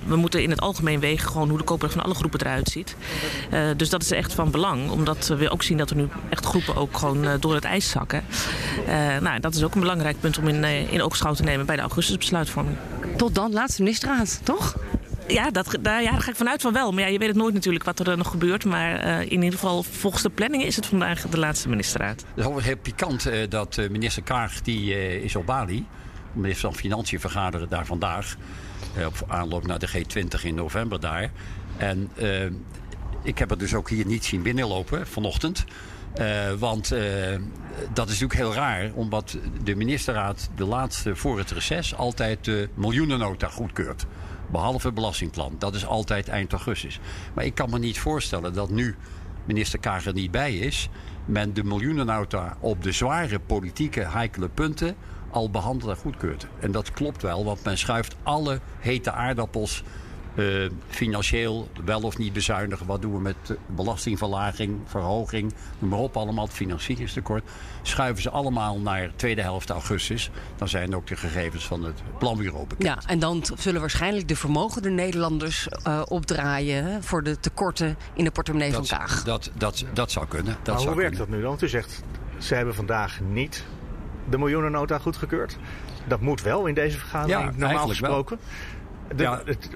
Speaker 8: we, moeten in het algemeen wegen gewoon hoe de koopkracht van alle groepen eruit ziet. Dus dat is echt van belang, omdat we ook zien dat er nu echt groepen ook gewoon door het ijs zakken. Nou, dat is ook een belangrijk punt om in, in oogschouw te nemen bij de augustusbesluitvorming.
Speaker 1: Tot dan, laatste ministerraad, toch?
Speaker 8: Ja, dat, daar, ja, daar ga ik vanuit van wel. Maar ja, je weet het nooit natuurlijk wat er eh, nog gebeurt. Maar eh, in ieder geval, volgens de planning is het vandaag de laatste ministerraad.
Speaker 7: Het is heel pikant eh, dat eh, minister Kaag, die eh, is op Bali. De minister van Financiën vergaderen daar vandaag. eh, op aanloop naar de G20 in november daar. En ik heb het dus ook hier niet zien binnenlopen vanochtend. Eh, want eh, dat is natuurlijk heel raar, omdat de ministerraad de laatste voor het reces altijd de miljoenennota goedkeurt. Behalve het belastingplan. Dat is altijd eind augustus. Maar ik kan me niet voorstellen dat nu minister Kaag er niet bij is. Men de miljoenennota op de zware politieke heikele punten al behandeld en goedkeurt. En dat klopt wel, want men schuift alle hete aardappels eh, financieel wel of niet bezuinigen. Wat doen we met belastingverlaging, verhoging, noem maar op allemaal, het financieringstekort. Schuiven ze allemaal naar tweede helft augustus. Dan zijn ook de gegevens van het planbureau bekend.
Speaker 1: Ja, en dan zullen waarschijnlijk de vermogende Nederlanders eh, opdraaien hè, voor de tekorten in de portemonnee
Speaker 7: Dat,
Speaker 1: van Kaag.
Speaker 7: dat, dat, dat zou kunnen. Dat
Speaker 6: maar
Speaker 7: zou
Speaker 6: hoe werkt
Speaker 7: kunnen.
Speaker 6: dat nu dan? Want u zegt, ze hebben vandaag niet de miljoenennota goedgekeurd. Dat moet wel in deze vergadering,
Speaker 7: Ja,
Speaker 6: normaal
Speaker 7: eigenlijk wel.
Speaker 6: De,
Speaker 7: Ja.
Speaker 6: het,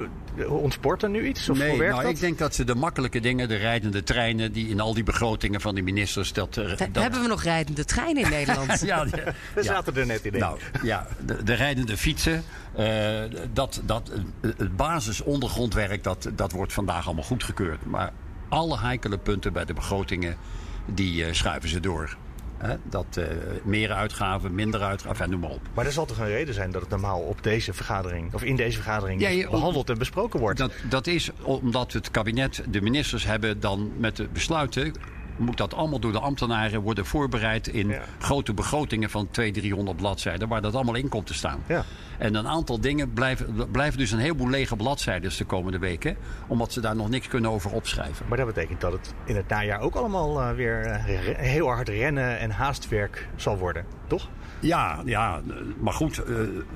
Speaker 6: er nu iets? Of
Speaker 7: nee, nou,
Speaker 6: dat?
Speaker 7: ik denk dat ze de makkelijke dingen, de rijdende treinen, die in al die begrotingen van die ministers. Dat,
Speaker 1: He-
Speaker 7: dat,
Speaker 1: Hebben we nog rijdende treinen in Nederland?
Speaker 7: ja, de-
Speaker 6: We
Speaker 7: ja.
Speaker 6: zaten er net in.
Speaker 7: Nou ja, de, de rijdende fietsen, eh, dat, dat, eh, het basisondergrondwerk, dat, dat wordt vandaag allemaal goedgekeurd. Maar alle heikele punten bij de begrotingen, die eh, schuiven ze door. Hè, dat eh, meer uitgaven, minder uitgaven, en noem maar op.
Speaker 6: Maar er zal toch een reden zijn dat het normaal op deze vergadering, of in deze vergadering,
Speaker 7: Ja, je-
Speaker 6: behandeld en besproken wordt?
Speaker 7: Dat, dat is omdat het kabinet, de ministers hebben dan met de besluiten moet dat allemaal door de ambtenaren worden voorbereid in
Speaker 6: Ja.
Speaker 7: grote begrotingen van 200, 300 bladzijden, waar dat allemaal in komt te staan.
Speaker 6: Ja.
Speaker 7: En een aantal dingen blijven, blijven dus een heleboel lege bladzijden de komende weken, omdat ze daar nog niks kunnen over opschrijven.
Speaker 6: Maar dat betekent dat het in het najaar ook allemaal eh, weer eh, heel hard rennen en haastwerk zal worden, toch?
Speaker 7: Ja, ja, maar goed, eh,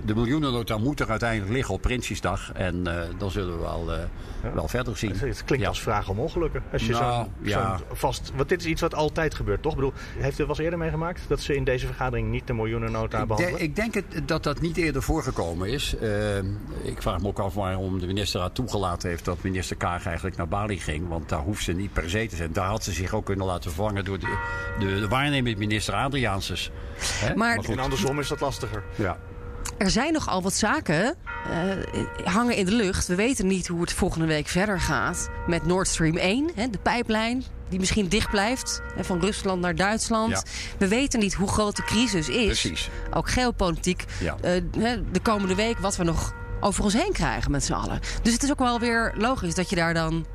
Speaker 7: de miljoenennota moet er uiteindelijk liggen op Prinsjesdag. En dan zullen we wel, wel verder zien.
Speaker 6: Het, klinkt
Speaker 7: Ja.
Speaker 6: als vraag om ongelukken. Als je
Speaker 7: Nou,
Speaker 6: zo'n
Speaker 7: ja.
Speaker 6: vast. Want dit is iets wat altijd gebeurt, toch? Ik bedoel, heeft u wel eens eerder meegemaakt dat ze in deze vergadering niet de miljoenennota
Speaker 7: Ik,
Speaker 6: behandelen?
Speaker 7: denk- ik denk het, dat dat niet eerder voorgekomen is. Eh, ik vraag me ook af waarom de ministerraad toegelaten heeft dat minister Kaag eigenlijk naar Bali ging. Want daar hoeft ze niet per se te zijn. Daar had ze zich ook kunnen laten vervangen door de, de, de waarnemend minister Adriaanses. Hè?
Speaker 1: Maar-
Speaker 6: en andersom is dat lastiger.
Speaker 7: Ja.
Speaker 1: Er zijn nogal wat zaken eh, hangen in de lucht. We weten niet hoe het volgende week verder gaat met Nord Stream 1, hè, de pijplijn. Die misschien dicht blijft van Rusland naar Duitsland.
Speaker 7: Ja.
Speaker 1: We weten niet hoe groot de crisis is.
Speaker 7: Precies.
Speaker 1: Ook geopolitiek.
Speaker 7: Ja.
Speaker 1: eh, de komende week wat we nog over ons heen krijgen met z'n allen. Dus het is ook wel weer logisch dat je daar dan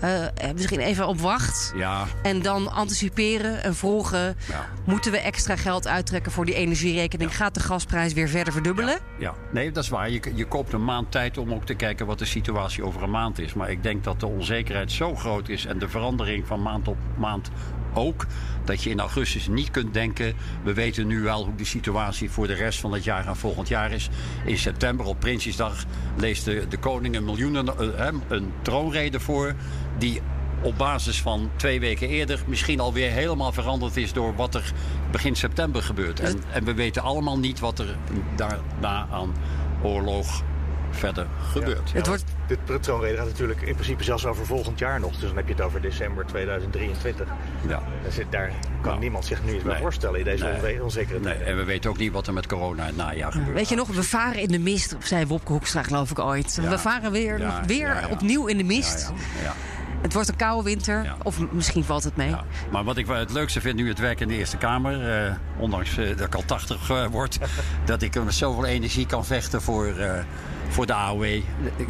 Speaker 1: eh, misschien even op wacht.
Speaker 7: Ja,
Speaker 1: En dan anticiperen en volgen.
Speaker 7: Ja.
Speaker 1: Moeten we extra geld uittrekken voor die energierekening? Gaat de gasprijs weer verder verdubbelen?
Speaker 7: ja, nee, dat is waar. Je, je koopt een maand tijd om ook te kijken wat de situatie over een maand is. Maar ik denk dat de onzekerheid zo groot is en de verandering van maand op maand ook. Dat je in augustus niet kunt denken. We weten nu wel hoe de situatie voor de rest van het jaar en volgend jaar is. In september op Prinsjesdag leest de, de koning een, miljoenen, eh, een troonrede voor. Die op basis van twee weken eerder misschien alweer helemaal veranderd is door wat er begin september gebeurt. En, en we weten allemaal niet wat er daarna aan oorlog verder gebeurt.
Speaker 1: Het wordt,
Speaker 6: Dit troonrede gaat natuurlijk in principe zelfs over volgend jaar nog. Dus dan heb je het over december 2023.
Speaker 7: Ja.
Speaker 6: Daar, zit, daar kan
Speaker 7: Nou,
Speaker 6: niemand zich nu iets bij
Speaker 7: nee.
Speaker 6: voorstellen in deze
Speaker 7: Nee.
Speaker 6: onzekere
Speaker 7: Nee,
Speaker 6: tijd.
Speaker 7: en we weten ook niet wat er met corona in het najaar gebeurt.
Speaker 1: weet je nog, we varen in de mist, zei Wopke Hoekstra geloof ik ooit.
Speaker 7: Ja.
Speaker 1: We varen weer,
Speaker 7: Ja,
Speaker 1: weer
Speaker 7: ja, ja.
Speaker 1: opnieuw in de
Speaker 7: Ja,
Speaker 1: mist.
Speaker 7: ja, ja.
Speaker 1: Het wordt een koude winter,
Speaker 7: Ja.
Speaker 1: of misschien valt het mee.
Speaker 7: Ja. Maar wat ik wel het leukste vind nu het werk in de Eerste Kamer, eh, ondanks eh, dat ik al 80 eh, word, dat ik met zoveel energie kan vechten voor, eh, voor de AOW. Ik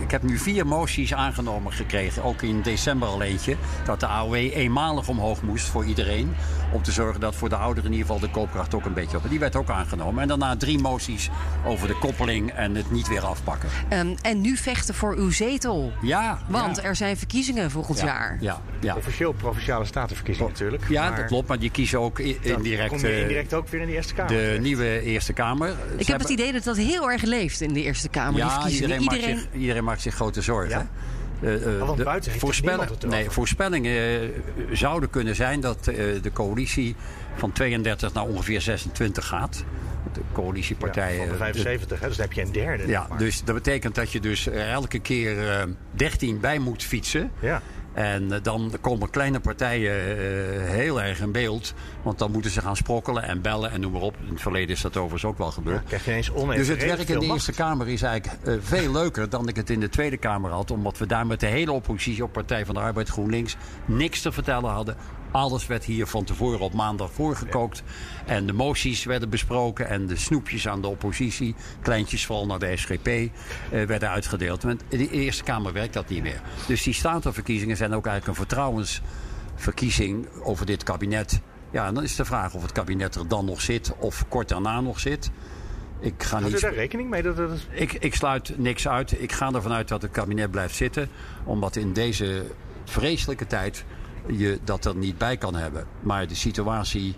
Speaker 7: ik heb nu vier moties aangenomen gekregen, ook in december al eentje, dat de AOW eenmalig omhoog moest voor iedereen. Om te zorgen dat voor de ouderen in ieder geval de koopkracht ook een beetje op. Die werd ook aangenomen. En daarna drie moties over de koppeling en het niet weer afpakken.
Speaker 1: Ehm, en nu vechten voor uw zetel.
Speaker 7: Ja,
Speaker 1: Want
Speaker 7: ja.
Speaker 1: er zijn verkiezingen volgend
Speaker 7: ja,
Speaker 1: jaar.
Speaker 7: Ja, ja.
Speaker 6: Officieel provinciale statenverkiezingen natuurlijk.
Speaker 7: Ja,
Speaker 6: maar
Speaker 7: dat klopt, maar die kiezen ook indirect,
Speaker 6: kom je
Speaker 7: eh,
Speaker 6: indirect ook weer in de Eerste Kamer.
Speaker 7: de
Speaker 6: terecht.
Speaker 7: nieuwe Eerste Kamer.
Speaker 1: Ik heb het idee dat dat heel erg leeft in de Eerste Kamer. die
Speaker 7: Ja,
Speaker 1: verkiezingen.
Speaker 7: Iedereen, Maakt zich, iedereen maakt zich grote zorgen.
Speaker 6: Want
Speaker 7: de
Speaker 6: buiten heeft
Speaker 7: nee, voorspellingen eh, zouden kunnen zijn dat de coalitie van 32 naar ongeveer 26 gaat. De coalitiepartijen.
Speaker 6: Ja, van de
Speaker 7: eh,
Speaker 6: 75, hè, dus dan heb je een derde.
Speaker 7: ja, dus dat betekent dat je dus elke keer eh 13 bij moet fietsen.
Speaker 6: Ja.
Speaker 7: En eh, dan komen kleine partijen eh, heel erg in beeld. Want dan moeten ze gaan sprokkelen en bellen en noem maar op. In het verleden is dat overigens ook wel gebeurd.
Speaker 6: Krijg je
Speaker 7: Dus het werk in de. Eerste Kamer is eigenlijk eh, veel leuker dan ik het in de Tweede Kamer had. Omdat we daar met de hele oppositie op Partij van de Arbeid GroenLinks niks te vertellen hadden. Alles werd hier van tevoren op maandag voorgekookt. En de moties werden besproken. En de snoepjes aan de oppositie, kleintjes vooral naar de SGP, eh, werden uitgedeeld. Want in de Eerste Kamer werkt dat niet meer. Dus die statenverkiezingen zijn ook eigenlijk een vertrouwensverkiezing over dit kabinet. Ja, en dan is de vraag of het kabinet er dan nog zit of kort daarna nog zit. Ik ga
Speaker 6: Houdt u
Speaker 7: niet
Speaker 6: daar rekening mee? Dat het...
Speaker 7: ik, ik sluit niks uit. Ik ga ervan uit dat het kabinet blijft zitten. Omdat in deze vreselijke tijd je dat er niet bij kan hebben. Maar de situatie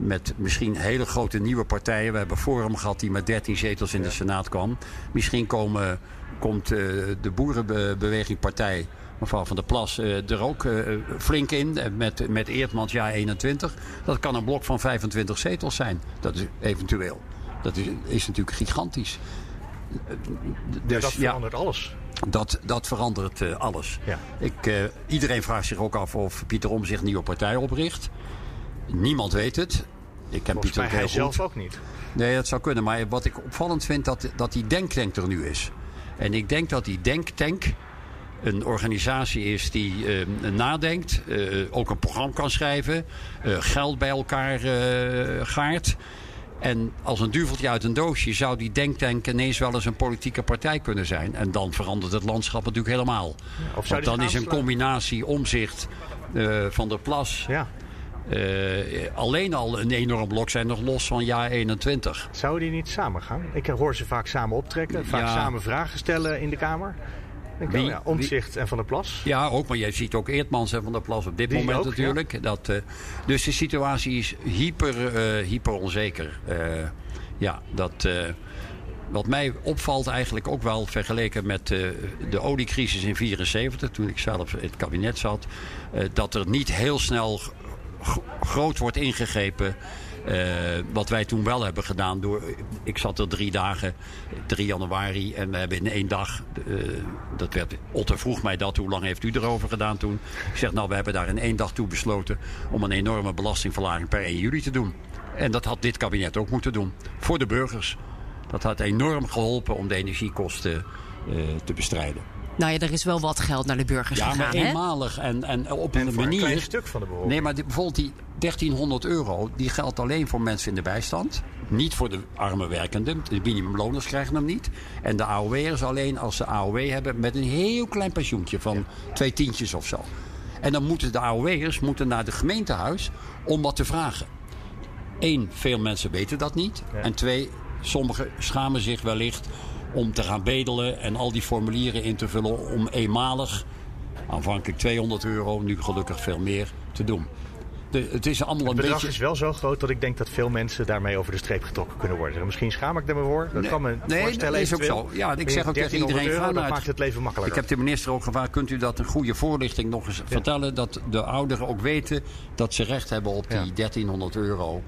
Speaker 7: met misschien hele grote nieuwe partijen. We hebben Forum gehad die met 13 zetels in de Senaat kwam. Misschien komen, komt eh, de Boerenbeweging Partij, mevrouw Van der Plas, eh, er ook eh, flink in. Met, met Eertmans jaar 21. Dat kan een blok van 25 zetels zijn. Dat is eventueel. Dat is, is natuurlijk gigantisch. Dus
Speaker 6: dat
Speaker 7: ja,
Speaker 6: verandert alles.
Speaker 7: dat, dat verandert eh, alles.
Speaker 6: Ja.
Speaker 7: Ik, eh, iedereen vraagt zich ook af of Pieter Om zich een nieuwe partij opricht. Niemand weet het. Ik ken
Speaker 6: Volgens
Speaker 7: Pieter ook
Speaker 6: hij zelf ook niet.
Speaker 7: Nee, dat zou kunnen. Maar wat ik opvallend vind, dat, dat die denktank er nu is. En ik denk dat die denktank een organisatie is die eh, nadenkt, ook een programma kan schrijven, geld bij elkaar gaart. En als een duveltje uit een doosje zou die denktank ineens wel eens een politieke partij kunnen zijn. En dan verandert het landschap natuurlijk helemaal.
Speaker 6: Of zou
Speaker 7: Want dan is een combinatie omzicht eh, van der Plas
Speaker 6: Ja.
Speaker 7: eh, alleen al een enorm blok zijn nog los van jaar 21.
Speaker 6: Zouden die niet samen gaan? Ik hoor ze vaak samen optrekken, vaak
Speaker 7: Ja.
Speaker 6: samen vragen stellen in de Kamer. Ik
Speaker 7: Wie-
Speaker 6: ja, Omtzigt en Van der Plas.
Speaker 7: Ja, ook, maar je ziet ook Eertmans en Van der Plas op dit
Speaker 6: Die
Speaker 7: moment
Speaker 6: ook,
Speaker 7: natuurlijk. Dat, eh, dus de situatie is hyper, eh, hyper onzeker. Eh, ja, dat, wat mij opvalt eigenlijk ook wel vergeleken met de oliecrisis in 74, toen ik zelf in het kabinet zat, dat er niet heel snel groot wordt ingegrepen. Eh, wat wij toen wel hebben gedaan. Door, ik zat er drie dagen, 3 januari. En we hebben in één dag. eh, dat werd, Otter vroeg mij dat. Hoe lang heeft u erover gedaan toen? Ik zeg nou, we hebben daar in één dag toe besloten. om een enorme belastingverlaging per 1 juli te doen. En dat had dit kabinet ook moeten doen. Voor de burgers. Dat had enorm geholpen om de energiekosten eh, te bestrijden.
Speaker 1: Nou ja, er is wel wat geld naar de burgers
Speaker 7: Ja, maar
Speaker 1: gegaan, hè?
Speaker 7: eenmalig en, en op
Speaker 6: En
Speaker 7: een
Speaker 6: voor een
Speaker 7: manier.
Speaker 6: klein stuk van de bevolking.
Speaker 7: Nee, maar die- bijvoorbeeld die 1300 euro, die geldt alleen voor mensen in de bijstand. Niet voor de arme werkenden. De minimumloners krijgen hem niet. En de AOW'ers alleen als ze AOW hebben met een heel klein pensioentje van twee tientjes of zo. En dan moeten de AOW'ers moeten naar de gemeentehuis om wat te vragen. Eén, veel mensen weten dat niet.
Speaker 6: Ja.
Speaker 7: En twee, sommigen schamen zich wellicht om te gaan bedelen en al die formulieren in te vullen om eenmalig, aanvankelijk 200 euro, nu gelukkig veel meer, te doen. De, het is allemaal
Speaker 6: Het
Speaker 7: een
Speaker 6: bedrag
Speaker 7: beetje.
Speaker 6: is wel zo groot dat ik denk dat veel mensen daarmee over de streep getrokken kunnen worden. Misschien schaam ik er me voor. Dat kan me
Speaker 7: nee,
Speaker 6: voorstellen.
Speaker 7: dat is ook zo. Ja, ik zeg ook tegen
Speaker 6: 1300
Speaker 7: iedereen,
Speaker 6: euro, dat
Speaker 7: naar
Speaker 6: maakt het leven makkelijker.
Speaker 7: Ik heb de minister ook gevraagd, kunt u dat een goede voorlichting nog eens vertellen? Dat de ouderen ook weten dat ze recht hebben op die
Speaker 6: Ja.
Speaker 7: 1300 euro.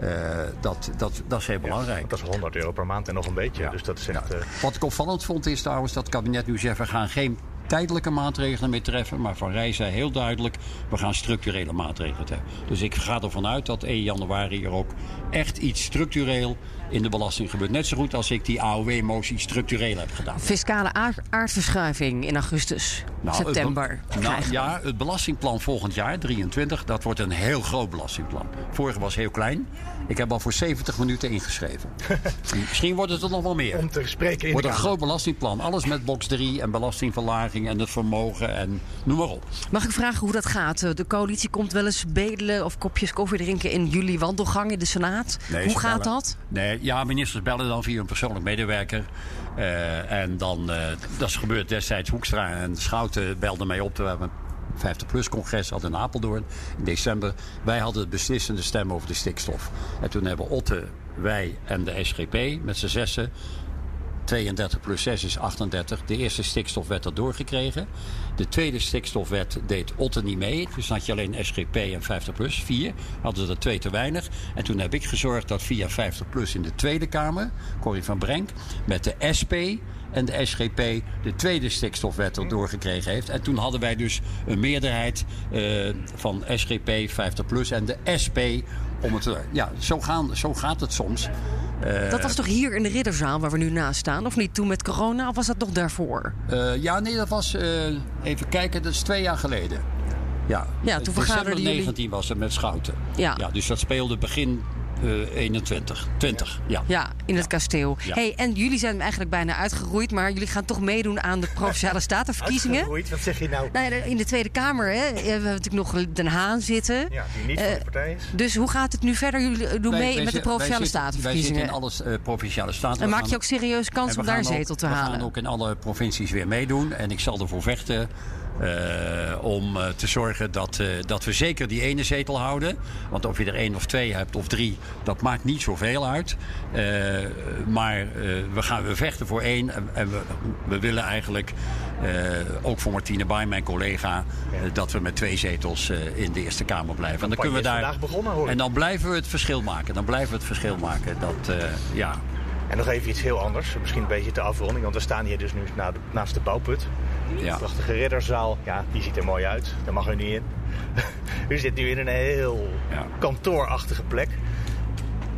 Speaker 7: Eh, dat, dat, dat is heel belangrijk.
Speaker 6: Dat is 100 euro per maand en nog een beetje.
Speaker 7: Ja.
Speaker 6: Dus dat is echt...
Speaker 7: Ja.
Speaker 6: eh,
Speaker 7: Wat ik opvallend vond is trouwens dat het kabinet nu zegt... we gaan geen tijdelijke maatregelen meer treffen. Maar Van Rij zei heel duidelijk... we gaan structurele maatregelen treffen. Dus ik ga ervan uit dat 1 januari er ook echt iets structureel... in de belasting gebeurt. Net zo goed als ik die AOW-motie structureel heb gedaan.
Speaker 1: Fiscale aard- aardverschuiving in augustus,
Speaker 7: Nou, het
Speaker 1: september.
Speaker 7: be- nou, ja, het belastingplan volgend jaar, 23, dat wordt een heel groot belastingplan. Vorige was heel klein. Ik heb al voor 70 minuten ingeschreven. Misschien wordt het er nog wel meer.
Speaker 6: om te spreken in
Speaker 7: wordt een groot belastingplan. Alles met box 3 en belastingverlaging en het vermogen en noem maar op.
Speaker 1: Mag ik vragen hoe dat gaat? De coalitie komt wel eens bedelen of kopjes koffie drinken in jullie wandelgang in de Senaat.
Speaker 7: Nee,
Speaker 1: hoe gaat
Speaker 7: bellen.
Speaker 1: dat?
Speaker 7: Nee, ja, ministers bellen dan via een persoonlijk medewerker. Eh, en dan, eh, dat is gebeurd destijds. Hoekstra en Schouten belden mij op. terwijl we een 50-plus-congres hadden in Apeldoorn in december. Wij hadden het beslissende stem over de stikstof. En toen hebben Otte, wij en de SGP met z'n zessen 32 plus 6 is 38. De eerste stikstofwet had doorgekregen. De tweede stikstofwet deed Otte niet mee. Dus had je alleen SGP en 50 plus. Vier. Hadden er twee te weinig. En toen heb ik gezorgd dat via 50 plus in de Tweede Kamer, Corrie van Brenk, met de SP en de SGP de tweede stikstofwet er doorgekregen heeft. En toen hadden wij dus een meerderheid eh, van SGP, 50 plus en de SP om het te. Ja, zo, gaan, zo gaat het soms. Eh,
Speaker 1: Dat was toch hier in de Ridderzaal waar we nu naast staan? Of niet toen met corona? Of was dat nog daarvoor?
Speaker 7: Eh, ja, nee, dat was. eh, even kijken, dat is twee jaar geleden. Ja,
Speaker 1: Ja, toen vergaderden jullie-
Speaker 7: 19 was het met Schouten.
Speaker 1: Ja.
Speaker 7: ja dus dat speelde begin eh 21. 20, ja.
Speaker 1: Ja, in het kasteel.
Speaker 7: Ja.
Speaker 1: Hey, en jullie zijn eigenlijk bijna uitgeroeid, maar jullie gaan toch meedoen aan de provinciale statenverkiezingen?
Speaker 6: Uitgeroeid, wat zeg je nou?
Speaker 1: Nou ja, in de Tweede Kamer hè, we hebben natuurlijk nog Den Haan zitten.
Speaker 6: Ja, die niet van
Speaker 1: Eh,
Speaker 6: de partij is.
Speaker 1: Dus hoe gaat het nu verder? Jullie eh, doen
Speaker 7: Wij-
Speaker 1: mee
Speaker 7: wij
Speaker 1: met de
Speaker 7: wij
Speaker 1: provinciale statenverkiezingen.
Speaker 7: Wij zitten in alle eh, provinciale staten.
Speaker 1: en
Speaker 7: We
Speaker 1: maak je ook serieus kans
Speaker 7: we
Speaker 1: om daar een zetel te
Speaker 7: we
Speaker 1: halen?
Speaker 7: gaan ook in alle provincies weer meedoen. En ik zal ervoor vechten eh, om eh, te zorgen dat, eh, dat we zeker die ene zetel houden. Want of je er één of twee hebt of drie, dat maakt niet zoveel uit. Maar we, gaan, we vechten voor één. En, en we, we willen eigenlijk, ook voor Martine Baai, mijn collega... dat we met twee zetels in de Eerste Kamer blijven. En dan kunnen we daar.
Speaker 6: begonnen.
Speaker 7: En dan blijven we het verschil maken. Dan blijven we het verschil maken. Dat, ja.
Speaker 6: En nog even iets heel anders. Misschien een beetje te afronding. Want we staan hier dus nu na de- naast de bouwput.
Speaker 7: Ja.
Speaker 6: De prachtige ridderzaal. Ja, die ziet er mooi uit. Daar mag u niet in. u zit nu in een heel
Speaker 7: Ja.
Speaker 6: kantoorachtige plek.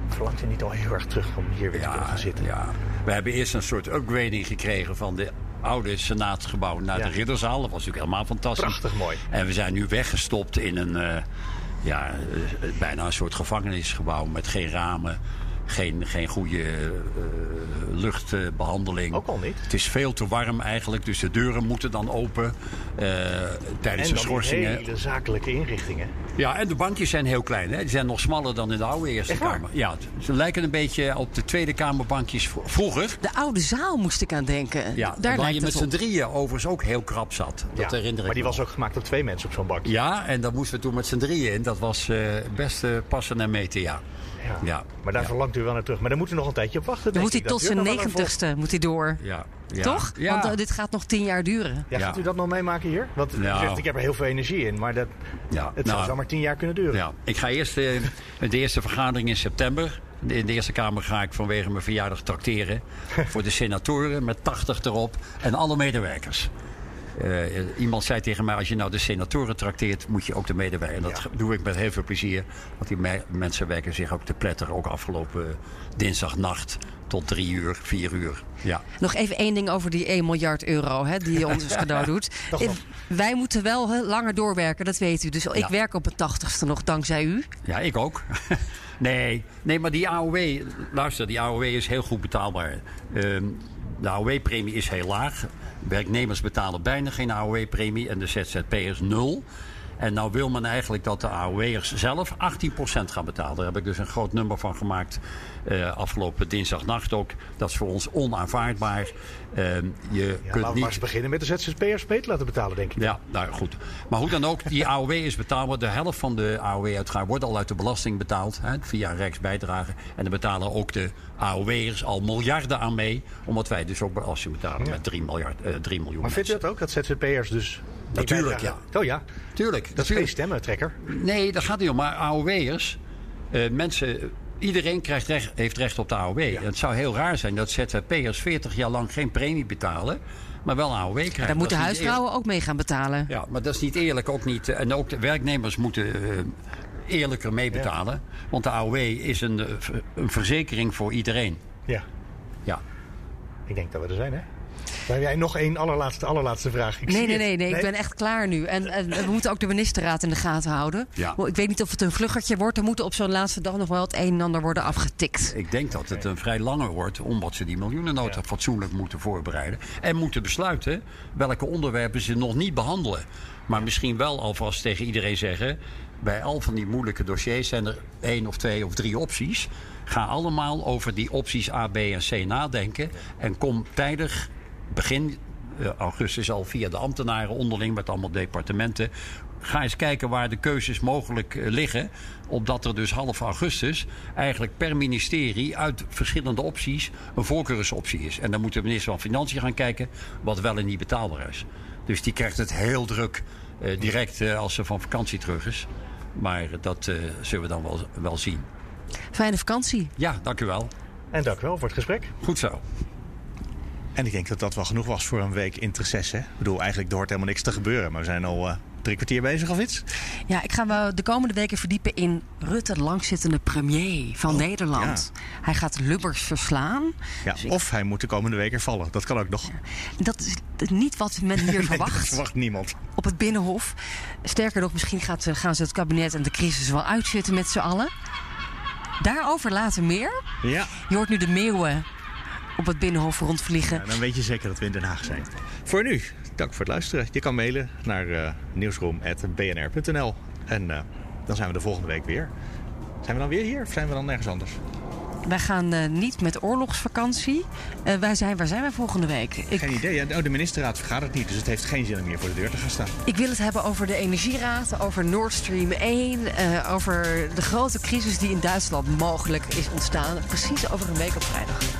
Speaker 6: Verlangt u niet al heel erg terug om hier weer te gaan zitten?
Speaker 7: Ja. We hebben eerst een soort upgrading gekregen van de oude senaatsgebouw naar
Speaker 6: Ja.
Speaker 7: de ridderzaal. Dat was natuurlijk helemaal fantastisch.
Speaker 6: Prachtig mooi.
Speaker 7: En we zijn nu weggestopt in een, eh, ja, eh, bijna een soort gevangenisgebouw met geen ramen. Geen, geen goede eh, luchtbehandeling.
Speaker 6: Ook al niet.
Speaker 7: Het is veel te warm eigenlijk, dus de deuren moeten dan open eh, tijdens
Speaker 6: en
Speaker 7: de
Speaker 6: dan
Speaker 7: schorsingen.
Speaker 6: hele zakelijke inrichtingen.
Speaker 7: Ja, en de bankjes zijn heel klein. Hè? Die zijn nog smaller dan in de oude Eerste? Kamer. Ja, ze lijken een beetje op de Tweede Kamerbankjes vro- vroeger.
Speaker 1: De oude zaal moest ik aan denken.
Speaker 7: Ja,
Speaker 1: Daar
Speaker 7: waar je met z'n
Speaker 1: op.
Speaker 7: drieën overigens ook heel krap zat. Dat
Speaker 6: Ja,
Speaker 7: herinner ik
Speaker 6: maar die
Speaker 7: me
Speaker 6: was ook gemaakt door twee mensen op zo'n bankje.
Speaker 7: Ja, en daar moesten we toen met z'n drieën in. Dat was eh, best eh, passen en meten, ja.
Speaker 6: Ja.
Speaker 7: Ja.
Speaker 6: Maar daar
Speaker 7: ja.
Speaker 6: verlangt u wel naar terug. Maar daar moet u nog een tijdje op wachten.
Speaker 1: Dan moet hij tot zijn negentigste moet hij door.
Speaker 7: Ja. ja.
Speaker 1: Toch?
Speaker 7: Ja.
Speaker 1: Want eh, dit gaat nog tien jaar duren.
Speaker 6: Ja, gaat
Speaker 7: Ja.
Speaker 6: u dat nog meemaken hier? Want u zegt, ik heb er heel veel energie in. Maar dat,
Speaker 7: Ja,
Speaker 6: het
Speaker 7: nou,
Speaker 6: zou zomaar tien jaar kunnen duren.
Speaker 7: Ja, ik ga eerst eh, de eerste vergadering in september. In de Eerste Kamer ga ik vanwege mijn verjaardag tracteren. voor de senatoren met 80 erop en alle medewerkers. Eh, iemand zei tegen mij, als je nou de senatoren trakteert, moet je ook de medewerkers. En dat
Speaker 6: Ja.
Speaker 7: doe ik met heel veel plezier. Want die me- mensen werken zich ook te pletter. Ook afgelopen dinsdagnacht tot drie uur, vier uur. Ja.
Speaker 1: Nog even één ding over die 1 miljard euro hè, die je ons als cadeau doet. Wij moeten wel hè, langer doorwerken, dat weet u. Dus ik
Speaker 7: Ja.
Speaker 1: werk op het tachtigste nog dankzij u.
Speaker 7: Ja, ik ook. nee, nee, maar die AOW, luister, die AOW is heel goed betaalbaar. Ehm, de AOW-premie is heel laag. Werknemers betalen bijna geen AOW-premie en de ZZP'ers nul. En nou wil men eigenlijk dat de AOW'ers zelf 18% gaan betalen. Daar heb ik dus een groot nummer van gemaakt eh, afgelopen dinsdagnacht ook. Dat is voor ons onaanvaardbaar. Ehm, je
Speaker 6: Ja,
Speaker 7: kunt
Speaker 6: laten we
Speaker 7: niet...
Speaker 6: maar eens beginnen met de ZZP'ers mee te laten betalen, denk ik.
Speaker 7: Ja, nou goed. Maar hoe dan ook, die AOW is betaalbaar. De helft van de AOW-uitgaven wordt al uit de belasting betaald. Hè, via Rijksbijdrage. En daar betalen ook de AOW'ers al miljarden aan mee. Omdat wij dus ook belasting betalen met 3, miljard, eh 3 miljoen
Speaker 6: Maar vindt u
Speaker 7: mensen.
Speaker 6: dat ook, dat ZZP'ers dus...
Speaker 7: Natuurlijk,
Speaker 6: bijdragen? Oh ja,
Speaker 7: Tuurlijk.
Speaker 6: dat is geen stemmentrekker.
Speaker 7: Nee, dat gaat niet om. Maar AOW'ers, eh, mensen... Iedereen krijgt recht, heeft recht op de AOW. Het zou heel raar zijn dat ZZP'ers 40 jaar lang geen premie betalen, maar wel AOW krijgen.
Speaker 1: Daar
Speaker 7: Dat
Speaker 1: moeten huisvrouwen ook mee gaan betalen.
Speaker 7: Ja, maar dat is niet eerlijk. Ook niet, eh, en ook de werknemers moeten eh, eerlijker meebetalen. Want de AOW is een, een verzekering voor iedereen.
Speaker 6: Ja,
Speaker 7: Ja.
Speaker 6: ik denk dat we er zijn, hè? Maar heb jij nog één allerlaatste, allerlaatste vraag? Ik
Speaker 1: Nee,
Speaker 6: zie
Speaker 1: nee, nee, nee, ik ben echt klaar nu. En, en we moeten ook de ministerraad in de gaten houden.
Speaker 7: Ja.
Speaker 1: Ik weet niet of het een vluggertje wordt. Er moet op zo'n laatste dag nog wel het een en ander worden afgetikt.
Speaker 7: Ik denk dat het een vrij langer wordt, omdat ze die miljoenennota fatsoenlijk moeten voorbereiden. En moeten besluiten welke onderwerpen ze nog niet behandelen. Maar misschien wel alvast tegen iedereen zeggen. Bij al van die moeilijke dossiers zijn er één of twee of drie opties. Ga allemaal over die opties A, B en C nadenken. En kom tijdig, begin eh, augustus al via de ambtenaren onderling met allemaal departementen. Ga eens kijken waar de keuzes mogelijk eh, liggen. Opdat er dus half augustus eigenlijk per ministerie uit verschillende opties een voorkeursoptie is. En dan moet de minister van Financiën gaan kijken wat wel en niet betaalbaar is. Dus die krijgt het heel druk eh, direct eh, als ze van vakantie terug is. Maar dat eh, zullen we dan wel, wel zien.
Speaker 1: Fijne vakantie.
Speaker 7: Ja, dank u wel.
Speaker 6: En dank u wel voor het gesprek.
Speaker 7: Goed zo.
Speaker 2: En ik denk dat dat wel genoeg was voor een week interesse. Ik bedoel, eigenlijk er hoort helemaal niks te gebeuren. Maar we zijn al eh, drie kwartier bezig of iets.
Speaker 1: Ja, ik ga me de komende weken verdiepen in Rutte, langzittende premier van Nederland. Hij gaat Lubbers verslaan.
Speaker 2: Ja,
Speaker 1: Dus ik-
Speaker 2: Of hij moet de komende week er vallen. Dat kan ook nog.
Speaker 1: Dat is niet wat men hier
Speaker 2: Nee, dat
Speaker 1: verwacht
Speaker 2: verwacht niemand.
Speaker 1: op het Binnenhof. Sterker nog, misschien gaat, ze- gaan ze het kabinet en de crisis wel uitzitten met z'n allen. Daarover later meer.
Speaker 2: Ja.
Speaker 1: Je hoort nu de meeuwen op het Binnenhof rondvliegen.
Speaker 2: Ja, dan weet je zeker dat we in Den Haag zijn. Voor nu, dank voor het luisteren. Je kan mailen naar uh, nieuwsroom.bnr.nl. En uh, dan zijn we de volgende week weer. Zijn we dan weer hier of zijn we dan nergens anders?
Speaker 1: Wij gaan uh, niet met oorlogsvakantie. Uh, wij zijn, waar zijn wij volgende week?
Speaker 2: Ik... Geen idee. Ja, oh, de ministerraad vergadert niet, dus het heeft geen zin om hier voor de deur te gaan staan.
Speaker 1: Ik wil het hebben over de energieraad, over Nord Stream 1, uh, over de grote crisis die in Duitsland mogelijk is ontstaan. Precies over een week op vrijdag.